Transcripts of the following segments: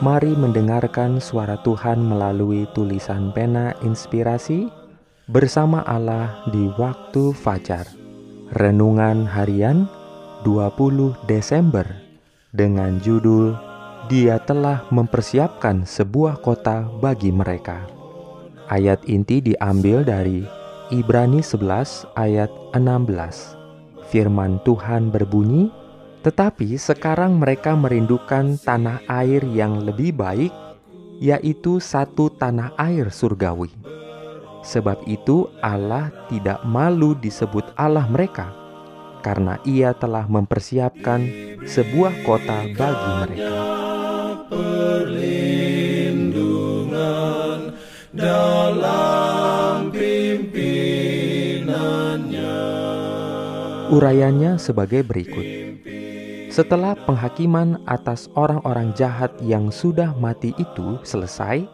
Mari mendengarkan suara Tuhan melalui tulisan pena inspirasi bersama Allah di waktu fajar. Renungan harian 20 Desember dengan judul Dia telah mempersiapkan sebuah kota bagi mereka. Ayat inti diambil dari Ibrani 11 ayat 16. Firman Tuhan berbunyi, tetapi sekarang mereka merindukan tanah air yang lebih baik, yaitu satu tanah air surgawi. Sebab itu, Allah tidak malu disebut Allah mereka, karena Ia telah mempersiapkan sebuah kota bagi mereka. Perlindungan dalam pimpinannya. Urayanya sebagai berikut. Setelah penghakiman atas orang-orang jahat yang sudah mati itu selesai,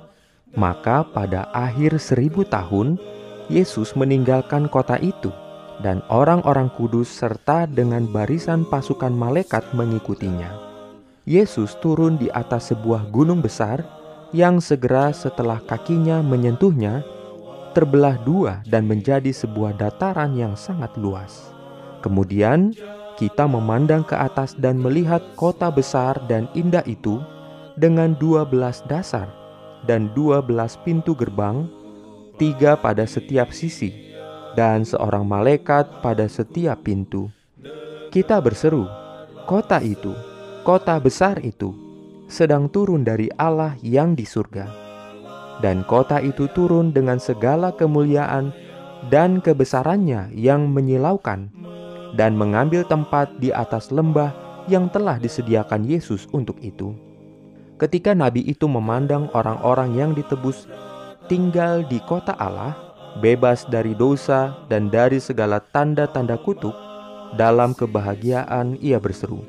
maka pada akhir seribu tahun, Yesus meninggalkan kota itu, dan orang-orang kudus serta dengan barisan pasukan malaikat mengikutinya. Yesus turun di atas sebuah gunung besar yang segera setelah kakinya menyentuhnya, terbelah dua dan menjadi sebuah dataran yang sangat luas. Kemudian kita memandang ke atas dan melihat kota besar dan indah itu dengan dua belas dasar dan dua belas pintu gerbang, tiga pada setiap sisi, dan seorang malaikat pada setiap pintu. Kita berseru, kota itu, kota besar itu, sedang turun dari Allah yang di surga. Dan kota itu turun dengan segala kemuliaan dan kebesarannya yang menyilaukan dan mengambil tempat di atas lembah yang telah disediakan Yesus untuk itu. Ketika nabi itu memandang orang-orang yang ditebus tinggal di kota Allah, bebas dari dosa dan dari segala tanda-tanda kutuk, dalam kebahagiaan ia berseru,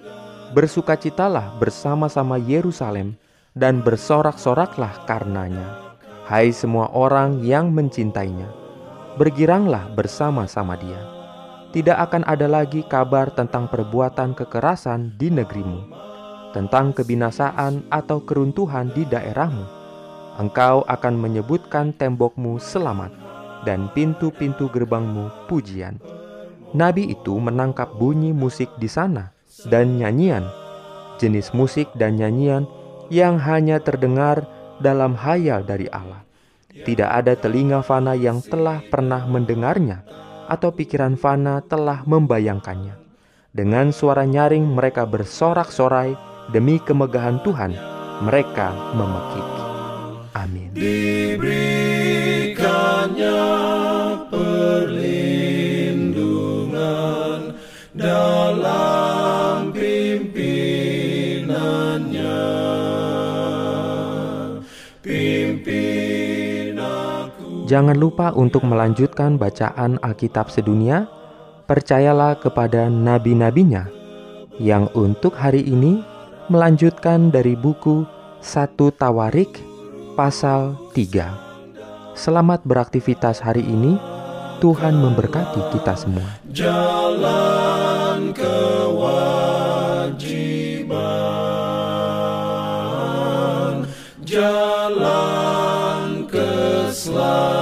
"Bersukacitalah bersama-sama Yerusalem dan bersorak-soraklah karenanya, hai semua orang yang mencintainya, bergiranglah bersama-sama Dia." Tidak akan ada lagi kabar tentang perbuatan kekerasan di negerimu, tentang kebinasaan atau keruntuhan di daerahmu. Engkau akan menyebutkan tembokmu selamat dan pintu-pintu gerbangmu pujian. Nabi itu menangkap bunyi musik di sana dan nyanyian, jenis musik dan nyanyian yang hanya terdengar dalam hayal dari Allah. Tidak ada telinga fana yang telah pernah mendengarnya atau pikiran fana telah membayangkannya. Dengan suara nyaring mereka bersorak-sorai demi kemegahan Tuhan, mereka memekik. Amin. Diberikannya Jangan lupa untuk melanjutkan bacaan Alkitab sedunia. Percayalah kepada nabi-nabinya yang untuk hari ini melanjutkan dari buku satu Tawarik pasal 3. Selamat beraktivitas hari ini. Tuhan memberkati kita semua. Jalan kewajiban. Jalan keselamatan.